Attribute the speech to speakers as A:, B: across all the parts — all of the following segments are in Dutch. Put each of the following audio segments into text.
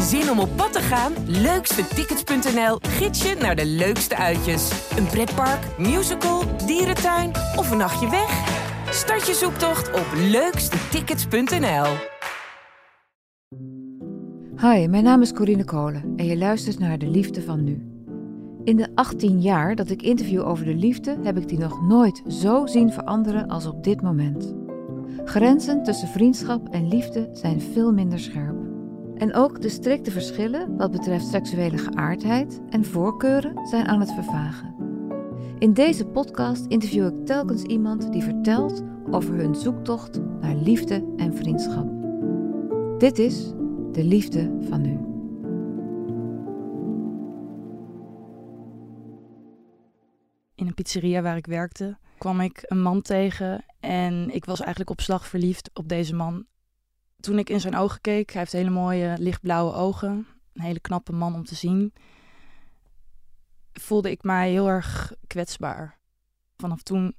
A: Zin om op pad te gaan? Leukstetickets.nl gids je naar de leukste uitjes. Een pretpark, musical, dierentuin of een nachtje weg? Start je zoektocht op leukstetickets.nl.
B: Hi, mijn naam is Corine Kolen en je luistert naar De Liefde van Nu. In de 18 jaar dat ik interview over de liefde heb ik die nog nooit zo zien veranderen als op dit moment. Grenzen tussen vriendschap en liefde zijn veel minder scherp. En ook de strikte verschillen wat betreft seksuele geaardheid en voorkeuren zijn aan het vervagen. In deze podcast interview ik telkens iemand die vertelt over hun zoektocht naar liefde en vriendschap. Dit is de liefde van nu.
C: In een pizzeria waar ik werkte kwam ik een man tegen en ik was eigenlijk op slag verliefd op deze man. Toen ik in zijn ogen keek, hij heeft hele mooie lichtblauwe ogen, een hele knappe man om te zien, voelde ik mij heel erg kwetsbaar. Vanaf toen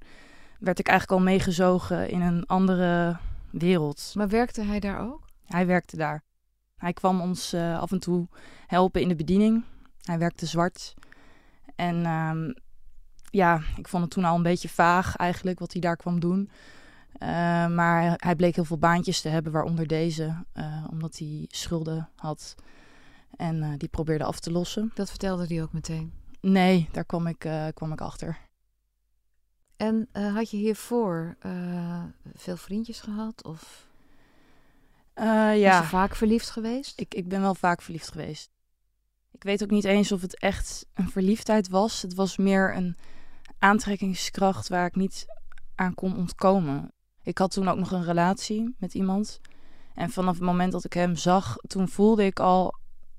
C: werd ik eigenlijk al meegezogen in een andere wereld.
B: Maar werkte hij daar ook?
C: Hij werkte daar. Hij kwam ons uh, af en toe helpen in de bediening. Hij werkte zwart. En um, ja, ik vond het toen al een beetje vaag eigenlijk wat hij daar kwam doen. Uh, maar hij bleek heel veel baantjes te hebben, waaronder deze, uh, omdat hij schulden had. En uh, die probeerde af te lossen.
B: Dat vertelde hij ook meteen?
C: Nee, daar kwam ik, kwam ik achter.
B: En had je hiervoor veel vriendjes gehad? Of
C: ja.
B: Was je vaak verliefd geweest?
C: Ik, ik ben wel vaak verliefd geweest. Ik weet ook niet eens of het echt een verliefdheid was. Het was meer een aantrekkingskracht waar ik niet aan kon ontkomen. Ik had toen ook nog een relatie met iemand. En vanaf het moment dat ik hem zag, toen voelde ik al: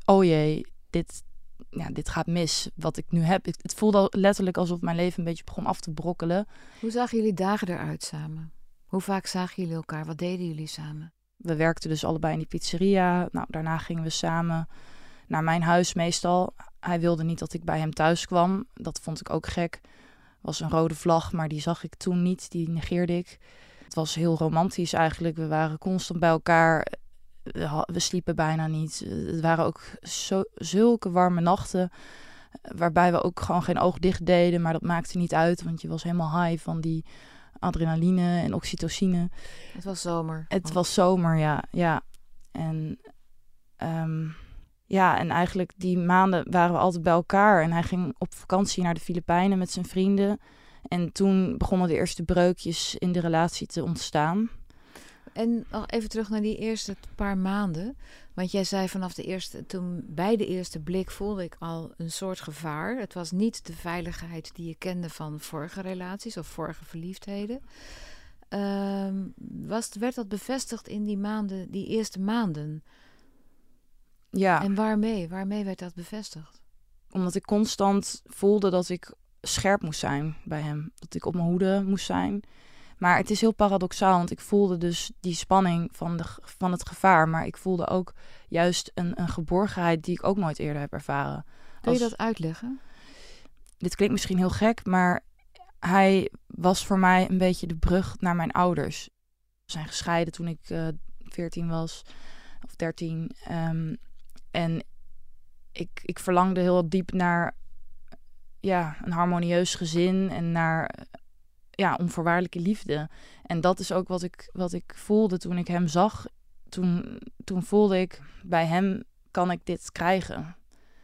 C: oh jee, dit, ja, dit gaat mis. Wat ik nu heb. Het voelde letterlijk alsof mijn leven een beetje begon af te brokkelen.
B: Hoe zagen jullie dagen eruit samen? Hoe vaak zagen jullie elkaar? Wat deden jullie samen?
C: We werkten dus allebei in die pizzeria. Nou, daarna gingen we samen naar mijn huis meestal. Hij wilde niet dat ik bij hem thuis kwam. Dat vond ik ook gek. Was een rode vlag, maar die zag ik toen niet. Die negeerde ik. Het was heel romantisch eigenlijk. We waren constant bij elkaar. We sliepen bijna niet. Het waren ook zo, zulke warme nachten. Waarbij we ook gewoon geen oog dicht deden. Maar dat maakte niet uit, want je was helemaal high van die adrenaline en oxytocine.
B: Het was zomer.
C: Het was zomer, ja. ja. En um, ja, en eigenlijk die maanden waren we altijd bij elkaar. En hij ging op vakantie naar de Filipijnen met zijn vrienden. En toen begonnen de eerste breukjes in de relatie te ontstaan.
B: En nog even terug naar die eerste paar maanden. Want jij zei vanaf de eerste, toen bij de eerste blik voelde ik al een soort gevaar. Het was niet de veiligheid die je kende van vorige relaties of vorige verliefdheden. Um, was, werd dat bevestigd in die maanden, die eerste maanden?
C: Ja.
B: En waarmee? Waarmee werd dat bevestigd?
C: Omdat ik constant voelde dat ik scherp moest zijn bij hem. Dat ik op mijn hoede moest zijn. Maar het is heel paradoxaal, want ik voelde dus die spanning van, de, van het gevaar. Maar ik voelde ook juist een, een geborgenheid die ik ook nooit eerder heb ervaren.
B: Kun je dat uitleggen?
C: Dit klinkt misschien heel gek, maar hij was voor mij een beetje de brug naar mijn ouders. We zijn gescheiden toen ik uh, 14 was, of 13. Um, en ik, ik verlangde heel diep naar ja, een harmonieus gezin en naar ja, onvoorwaardelijke liefde. En dat is ook wat ik, wat ik voelde toen ik hem zag. Toen, toen voelde ik, bij hem kan ik dit krijgen.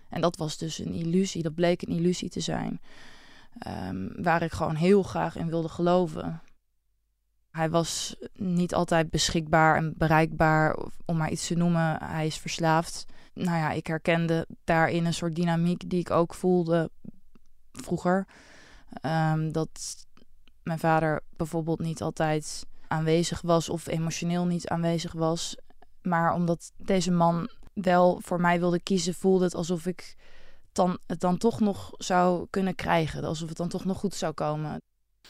C: En dat was dus een illusie, dat bleek een illusie te zijn. Um, waar ik gewoon heel graag in wilde geloven. Hij was niet altijd beschikbaar en bereikbaar, om maar iets te noemen. Hij is verslaafd nou ja, ik herkende daarin een soort dynamiek die ik ook voelde vroeger. Um, dat mijn vader bijvoorbeeld niet altijd aanwezig was of emotioneel niet aanwezig was. Maar omdat deze man wel voor mij wilde kiezen, voelde het alsof ik dan, het dan toch nog zou kunnen krijgen. Alsof het dan toch nog goed zou komen.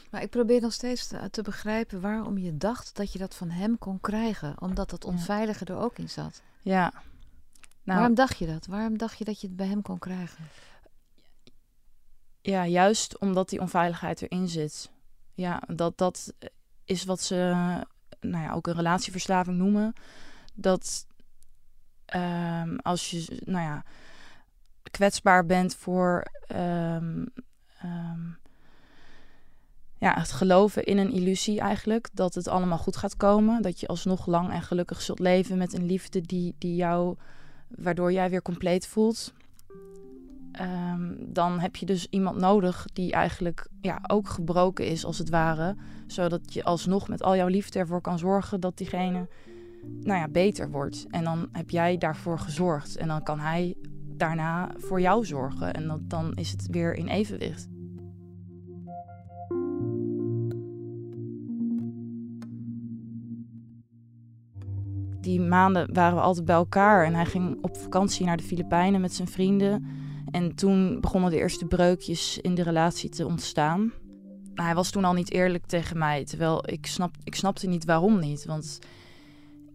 B: Maar ik probeer nog steeds te, te begrijpen waarom je dacht dat je dat van hem kon krijgen. Omdat dat onveilige er ook in zat.
C: Ja,
B: nou, Waarom dacht je dat? Waarom dacht je dat je het bij hem kon krijgen?
C: Ja, juist omdat die onveiligheid erin zit. Ja, dat, dat is wat ze nou ja, ook een relatieverslaving noemen. Dat ehm, als je, nou ja, kwetsbaar bent voor ehm, ehm, ja, het geloven in een illusie eigenlijk. Dat het allemaal goed gaat komen. Dat je alsnog lang en gelukkig zult leven met een liefde die, die jou, waardoor jij weer compleet voelt. Ehm, dan heb je dus iemand nodig die eigenlijk ja, ook gebroken is, als het ware. Zodat je alsnog met al jouw liefde ervoor kan zorgen dat diegene nou ja, beter wordt. En dan heb jij daarvoor gezorgd. En dan kan hij daarna voor jou zorgen. En dat, dan is het weer in evenwicht. Die maanden waren we altijd bij elkaar. En hij ging op vakantie naar de Filipijnen met zijn vrienden. En toen begonnen de eerste breukjes in de relatie te ontstaan. Hij was toen al niet eerlijk tegen mij. Terwijl ik, snap, ik snapte niet waarom niet. Want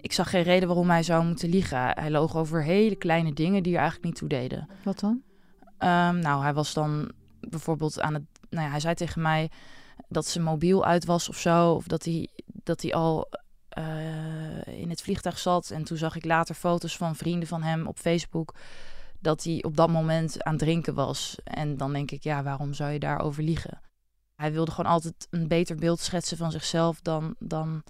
C: ik zag geen reden waarom hij zou moeten liegen. Hij loog over hele kleine dingen die er eigenlijk niet toe deden.
B: Wat dan?
C: Ehm, nou, hij was dan bijvoorbeeld aan het. Nou ja, hij zei tegen mij dat zijn mobiel uit was of zo. Of dat hij, dat hij al eh, in het vliegtuig zat. En toen zag ik later foto's van vrienden van hem op Facebook. Dat hij op dat moment aan het drinken was. En dan denk ik, ja, waarom zou je daarover liegen? Hij wilde gewoon altijd een beter beeld schetsen van zichzelf dan, dan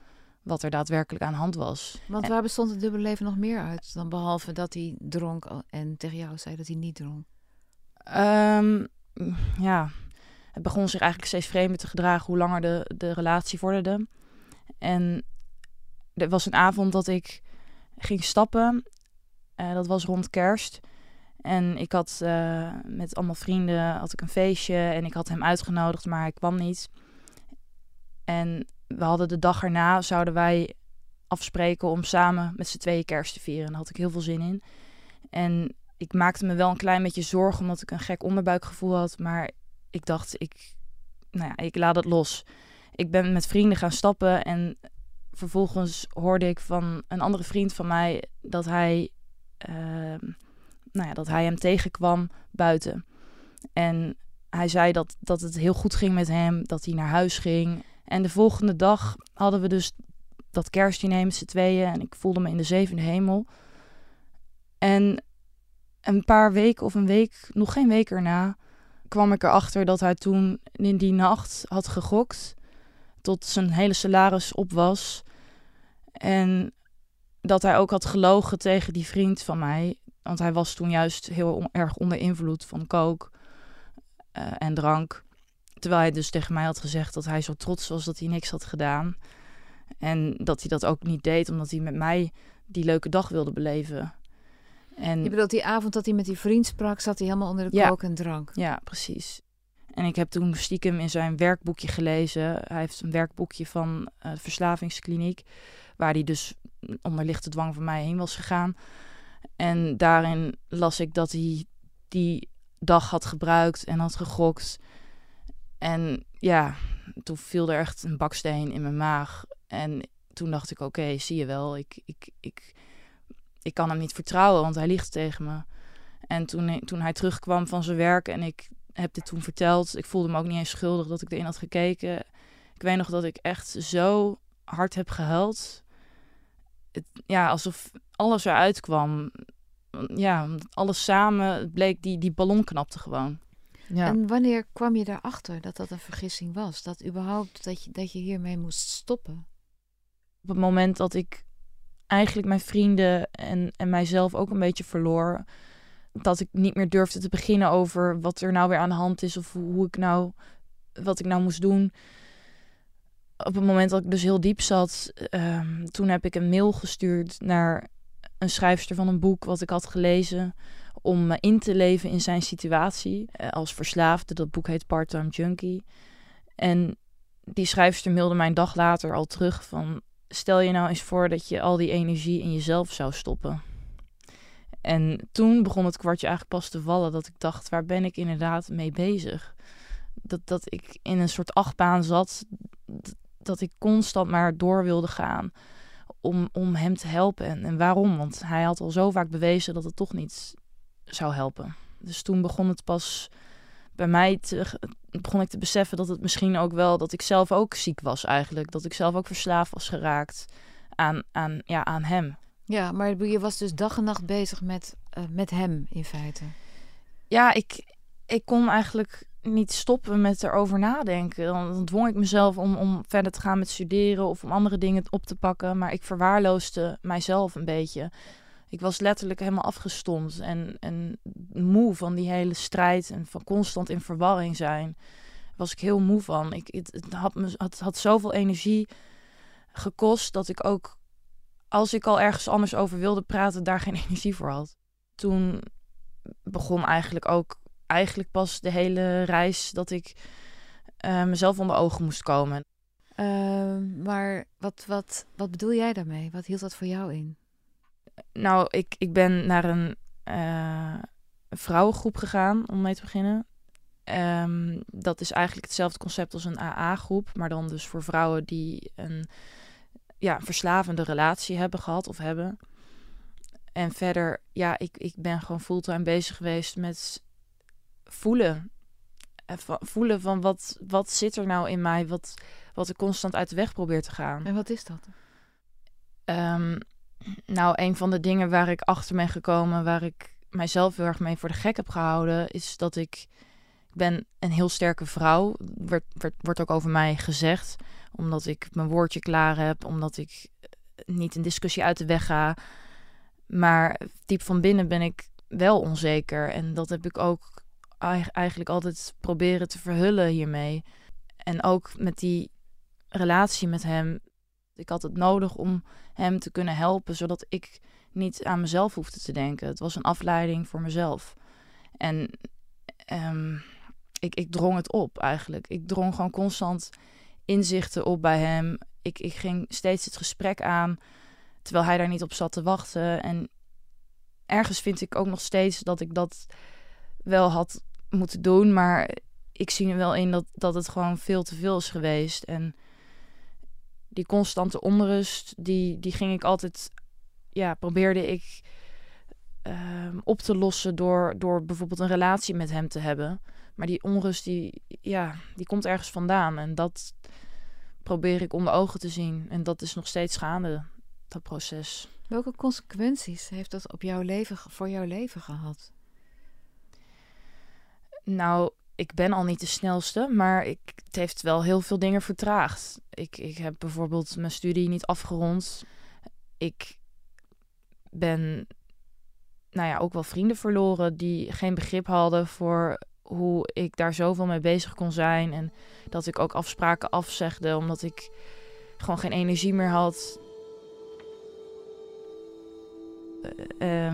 C: wat er daadwerkelijk aan de hand was.
B: Want waar bestond het dubbele leven nog meer uit dan behalve dat hij dronk en tegen jou zei dat hij niet dronk?
C: Um, ja, het begon zich eigenlijk steeds vreemder te gedragen hoe langer de, de relatie vorderde. En er was een avond dat ik ging stappen. Uh, dat was rond kerst. En ik had uh, met allemaal vrienden had ik een feestje en ik had hem uitgenodigd, maar hij kwam niet. En we hadden de dag erna, zouden wij afspreken om samen met z'n tweeën kerst te vieren. En daar had ik heel veel zin in. En ik maakte me wel een klein beetje zorgen omdat ik een gek onderbuikgevoel had. Maar ik dacht, ik, nou ja, ik laat het los. Ik ben met vrienden gaan stappen en vervolgens hoorde ik van een andere vriend van mij dat hij, uh, nou ja, dat hij hem tegenkwam buiten. En hij zei dat, dat het heel goed ging met hem, dat hij naar huis ging. En de volgende dag hadden we dus dat kerstdiner met z'n tweeën. En ik voelde me in de zevende hemel. En een paar weken of een week, nog geen week erna, kwam ik erachter dat hij toen in die nacht had gegokt. Tot zijn hele salaris op was. En dat hij ook had gelogen tegen die vriend van mij. Want hij was toen juist heel erg onder invloed van kook uh, en drank. Terwijl hij dus tegen mij had gezegd dat hij zo trots was dat hij niks had gedaan. En dat hij dat ook niet deed omdat hij met mij die leuke dag wilde beleven.
B: En, je bedoelt die avond dat hij met die vriend sprak, zat hij helemaal onder de ja, kook en drank?
C: Ja, precies. En ik heb toen stiekem in zijn werkboekje gelezen. Hij heeft een werkboekje van uh, verslavingskliniek. Waar hij dus onder lichte dwang van mij heen was gegaan. En daarin las ik dat hij die dag had gebruikt en had gegokt. En ja, toen viel er echt een baksteen in mijn maag. En toen dacht ik, oké, zie je wel, ik, ik, ik, ik kan hem niet vertrouwen, want hij liegt tegen me. En toen, toen hij terugkwam van zijn werk en ik heb dit toen verteld, ik voelde me ook niet eens schuldig dat ik erin had gekeken. Ik weet nog dat ik echt zo hard heb gehuild. Het, ja, alsof alles eruit kwam. Ja, alles samen bleek, die, die ballon knapte gewoon.
B: Ja. En wanneer kwam je daarachter dat dat een vergissing was? Dat überhaupt dat je, dat je hiermee moest stoppen?
C: Op het moment dat ik eigenlijk mijn vrienden en, en mijzelf ook een beetje verloor. Dat ik niet meer durfde te beginnen over wat er nou weer aan de hand is of hoe, hoe ik nou, wat ik nou moest doen. Op het moment dat ik dus heel diep zat, um, toen heb ik een mail gestuurd naar een schrijfster van een boek wat ik had gelezen om in te leven in zijn situatie eh, als verslaafde. Dat boek heet Part-Time Junkie. En die schrijfster mailde mij een dag later al terug van... stel je nou eens voor dat je al die energie in jezelf zou stoppen. En toen begon het kwartje eigenlijk pas te vallen dat ik dacht... waar ben ik inderdaad mee bezig? Dat, dat ik in een soort achtbaan zat... dat ik constant maar door wilde gaan om, om hem te helpen. En, en waarom? Want hij had al zo vaak bewezen dat het toch niet zou helpen. Dus toen begon het pas bij mij te, begon ik te beseffen dat het misschien ook wel dat ik zelf ook ziek was eigenlijk, dat ik zelf ook verslaafd was geraakt aan, aan, ja, aan hem.
B: Ja, maar je was dus dag en nacht bezig met, uh, met hem in feite.
C: Ja, ik, ik kon eigenlijk niet stoppen met erover nadenken. Dan, dwong ik mezelf om, om verder te gaan met studeren of om andere dingen op te pakken. Maar ik verwaarloosde mijzelf een beetje. Ik was letterlijk helemaal afgestomd en, en moe van die hele strijd en van constant in verwarring zijn. Was ik heel moe van. Ik, het, het had, me, had, had zoveel energie gekost dat ik ook, als ik al ergens anders over wilde praten, daar geen energie voor had. Toen begon eigenlijk ook eigenlijk pas de hele reis dat ik uh, mezelf onder ogen moest komen.
B: Uh, maar wat, wat, wat bedoel jij daarmee? Wat hield dat voor jou in?
C: Nou, ik, ik ben naar een uh, vrouwengroep gegaan om mee te beginnen. Um, dat is eigenlijk hetzelfde concept als een AA-groep, maar dan dus voor vrouwen die een ja, verslavende relatie hebben gehad of hebben. En verder, ja, ik, ik ben gewoon fulltime bezig geweest met voelen. Voelen van wat, wat zit er nou in mij, wat, wat ik constant uit de weg probeer te gaan.
B: En wat is dat?
C: Um, nou, een van de dingen waar ik achter ben gekomen, waar ik mijzelf heel erg mee voor de gek heb gehouden, is dat ik, ik ben een heel sterke vrouw. Wordt, wordt, wordt ook over mij gezegd, omdat ik mijn woordje klaar heb, omdat ik niet een discussie uit de weg ga. Maar diep van binnen ben ik wel onzeker. En dat heb ik ook eigenlijk altijd proberen te verhullen hiermee. En ook met die relatie met hem. Ik had het nodig om hem te kunnen helpen, zodat ik niet aan mezelf hoefde te denken. Het was een afleiding voor mezelf. En um, ik, ik drong het op eigenlijk. Ik drong gewoon constant inzichten op bij hem. Ik, ik ging steeds het gesprek aan, terwijl hij daar niet op zat te wachten. En ergens vind ik ook nog steeds dat ik dat wel had moeten doen. Maar ik zie er wel in dat, dat het gewoon veel te veel is geweest. En die constante onrust, die, die ging ik altijd, ja, probeerde ik uh, op te lossen door, door bijvoorbeeld een relatie met hem te hebben. Maar die onrust, die, ja, die komt ergens vandaan. En dat probeer ik onder ogen te zien. En dat is nog steeds gaande, dat proces.
B: Welke consequenties heeft dat op jouw leven, voor jouw leven gehad?
C: Nou, ik ben al niet de snelste, maar ik, het heeft wel heel veel dingen vertraagd. Ik, ik heb bijvoorbeeld mijn studie niet afgerond. Ik ben nou ja, ook wel vrienden verloren die geen begrip hadden voor hoe ik daar zoveel mee bezig kon zijn. En dat ik ook afspraken afzegde omdat ik gewoon geen energie meer had. Uh,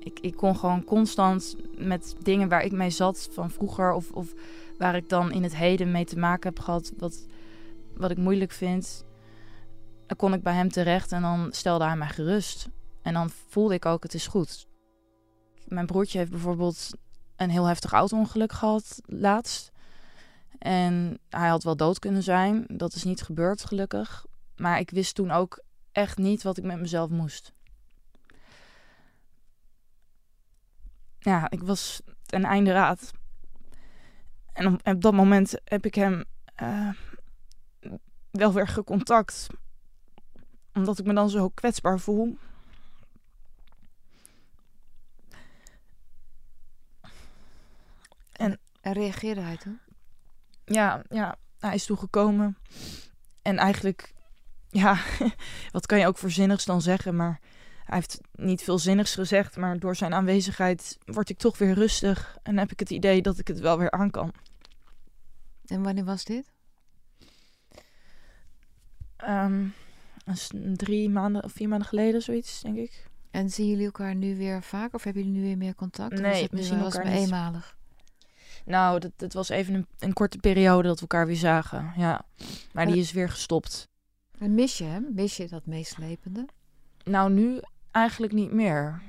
C: ik, ik kon gewoon constant met dingen waar ik mee zat van vroeger of, of waar ik dan in het heden mee te maken heb gehad, wat, wat ik moeilijk vind, dan kon ik bij hem terecht en dan stelde hij mij gerust. En dan voelde ik ook, het is goed. Mijn broertje heeft bijvoorbeeld een heel heftig auto-ongeluk gehad laatst. En hij had wel dood kunnen zijn. Dat is niet gebeurd, gelukkig. Maar ik wist toen ook echt niet wat ik met mezelf moest. Ja, ik was ten einde raad. En op, op dat moment heb ik hem uh, wel weer gecontact. Omdat ik me dan zo kwetsbaar voel.
B: En, en reageerde hij toen?
C: Ja, ja, hij is toegekomen. En eigenlijk, ja, wat kan je ook voorzinnigs dan zeggen, maar hij heeft niet veel zinnigs gezegd, maar door zijn aanwezigheid word ik toch weer rustig en heb ik het idee dat ik het wel weer aan kan.
B: En wanneer was dit?
C: Um, drie maanden of vier maanden geleden, zoiets, denk ik.
B: En zien jullie elkaar nu weer vaak of hebben jullie nu weer meer contact?
C: Nee,
B: we zien elkaar maar eenmalig.
C: Nou, dat, dat was even een, een, korte periode dat we elkaar weer zagen. Ja, maar die is weer gestopt.
B: En mis je hem? Mis je dat meeslepende?
C: Nou, nu Eigenlijk niet meer.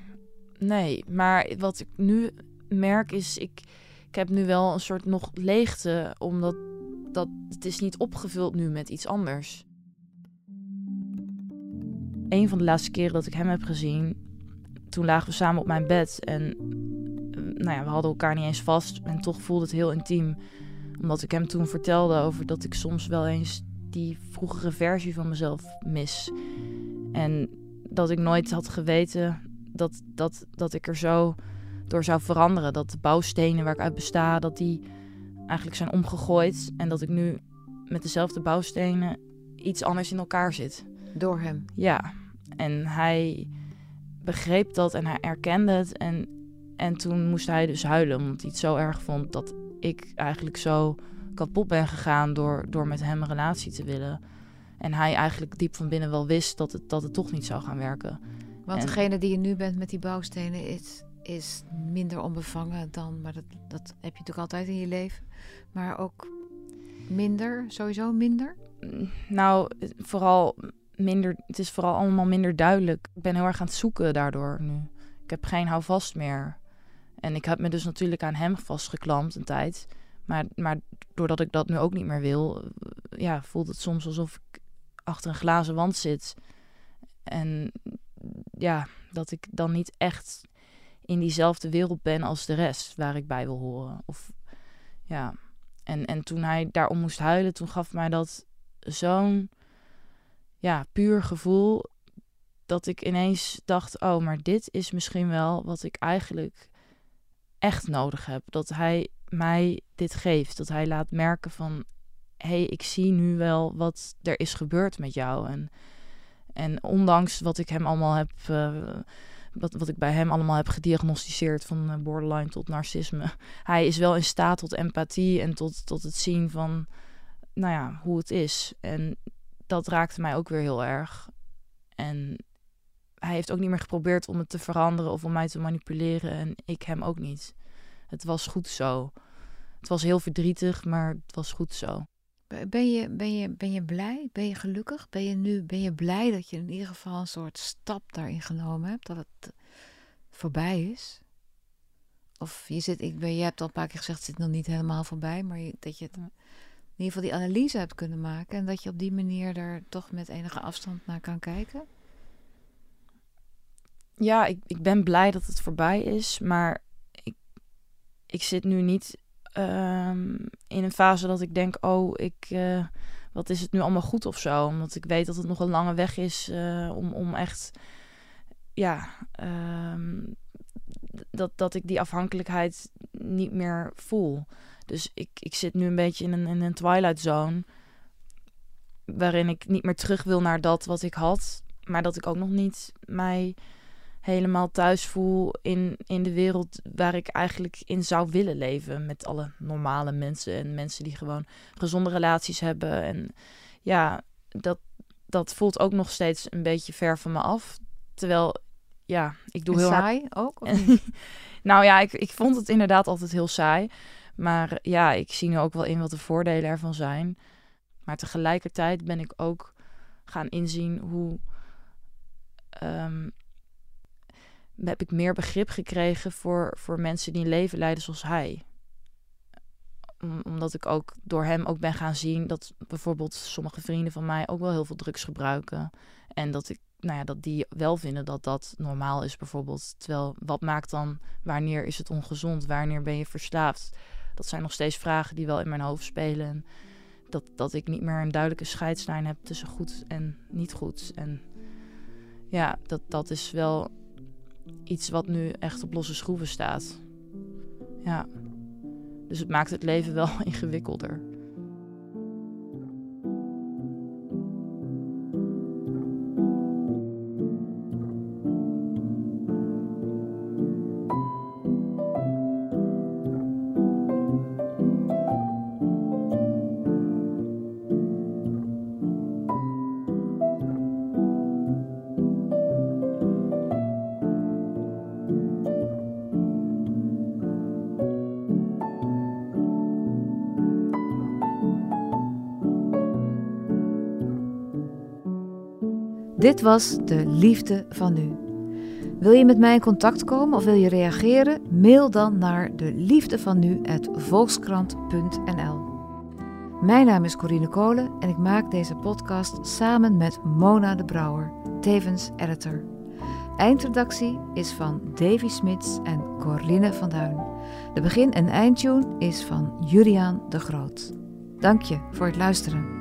C: Nee, maar wat ik nu merk is, ik, ik heb nu wel een soort nog leegte, omdat dat, het is niet opgevuld nu met iets anders. Een van de laatste keren dat ik hem heb gezien, toen lagen we samen op mijn bed en nou ja, we hadden elkaar niet eens vast en toch voelde het heel intiem. Omdat ik hem toen vertelde over dat ik soms wel eens die vroegere versie van mezelf mis. En dat ik nooit had geweten dat, dat, dat ik er zo door zou veranderen. Dat de bouwstenen waar ik uit besta, dat die eigenlijk zijn omgegooid. En dat ik nu met dezelfde bouwstenen iets anders in elkaar zit.
B: Door hem?
C: Ja. En hij begreep dat en hij erkende het. En, en toen moest hij dus huilen, omdat hij het zo erg vond dat ik eigenlijk zo kapot ben gegaan door, door met hem een relatie te willen. En hij eigenlijk diep van binnen wel wist dat het, dat het toch niet zou gaan werken.
B: Want degene die je nu bent met die bouwstenen is, is minder onbevangen dan, maar dat, dat heb je natuurlijk altijd in je leven. Maar ook minder, sowieso minder?
C: Nou, vooral minder, het is vooral allemaal minder duidelijk. Ik ben heel erg aan het zoeken daardoor nu. Ik heb geen houvast meer. En ik heb me dus natuurlijk aan hem vastgeklampt een tijd. Maar, maar doordat ik dat nu ook niet meer wil, ja, voelt het soms alsof ik achter een glazen wand zit. En ja, dat ik dan niet echt in diezelfde wereld ben als de rest waar ik bij wil horen. Of ja. En, en toen hij daarom moest huilen, toen gaf mij dat zo'n ja, puur gevoel. Dat ik ineens dacht: oh, maar dit is misschien wel wat ik eigenlijk echt nodig heb. Dat hij mij dit geeft. Dat hij laat merken van hey, ik zie nu wel wat er is gebeurd met jou. En, en ondanks wat ik hem allemaal heb, uh, wat, wat ik bij hem allemaal heb gediagnosticeerd, van eh, borderline tot narcisme, hij is wel in staat tot empathie en tot, tot het zien van, nou ja, hoe het is. En dat raakte mij ook weer heel erg. En hij heeft ook niet meer geprobeerd om het te veranderen of om mij te manipuleren. En ik hem ook niet. Het was goed zo. Het was heel verdrietig, maar het was goed zo.
B: Ben je, ben, je, ben je blij? Ben je gelukkig? Ben je nu ben je blij dat je in ieder geval een soort stap daarin genomen hebt? Dat het voorbij is? Of je, zit, ik ben, je hebt al een paar keer gezegd, het zit nog niet helemaal voorbij, maar dat je het, in ieder geval die analyse hebt kunnen maken en dat je op die manier er toch met enige afstand naar kan kijken?
C: Ja, ik, ik ben blij dat het voorbij is, maar ik, ik zit nu niet Ehm, in een fase dat ik denk, oh, ik, uh, wat is het nu allemaal goed of zo? Omdat ik weet dat het nog een lange weg is uh, om, om echt, ja, um, dat, dat ik die afhankelijkheid niet meer voel. Dus ik, ik zit nu een beetje in een, in een twilight zone, waarin ik niet meer terug wil naar dat wat ik had, maar dat ik ook nog niet mij helemaal thuis voel in, in de wereld waar ik eigenlijk in zou willen leven. Met alle normale mensen en mensen die gewoon gezonde relaties hebben. En ja, dat, dat voelt ook nog steeds een beetje ver van me af. Terwijl, ja, ik doe heel
B: saai ook?
C: nou ja, ik, ik vond het inderdaad altijd heel saai. Maar ja, ik zie nu ook wel in wat de voordelen ervan zijn. Maar tegelijkertijd ben ik ook gaan inzien hoe ehm, heb ik meer begrip gekregen voor, voor mensen die een leven leiden zoals hij. omdat ik ook door hem ook ben gaan zien dat bijvoorbeeld sommige vrienden van mij ook wel heel veel drugs gebruiken. En dat ik, nou ja, dat die wel vinden dat dat normaal is bijvoorbeeld. Terwijl wat maakt dan, wanneer is het ongezond? Wanneer ben je verslaafd? Dat zijn nog steeds vragen die wel in mijn hoofd spelen. dat, dat ik niet meer een duidelijke scheidslijn heb tussen goed en niet goed. En ja, dat, dat is wel iets wat nu echt op losse schroeven staat. Ja. Dus het maakt het leven wel ingewikkelder.
B: Dit was de liefde van nu. Wil je met mij in contact komen of wil je reageren? Mail dan naar de liefde van. Mijn naam is Corine Kolen en ik maak deze podcast samen met Mona de Brouwer, tevens editor. Eindredactie is van Davy Smits en Corinne van Duin. De begin- en eindtune is van Juliaan de Groot. Dank je voor het luisteren.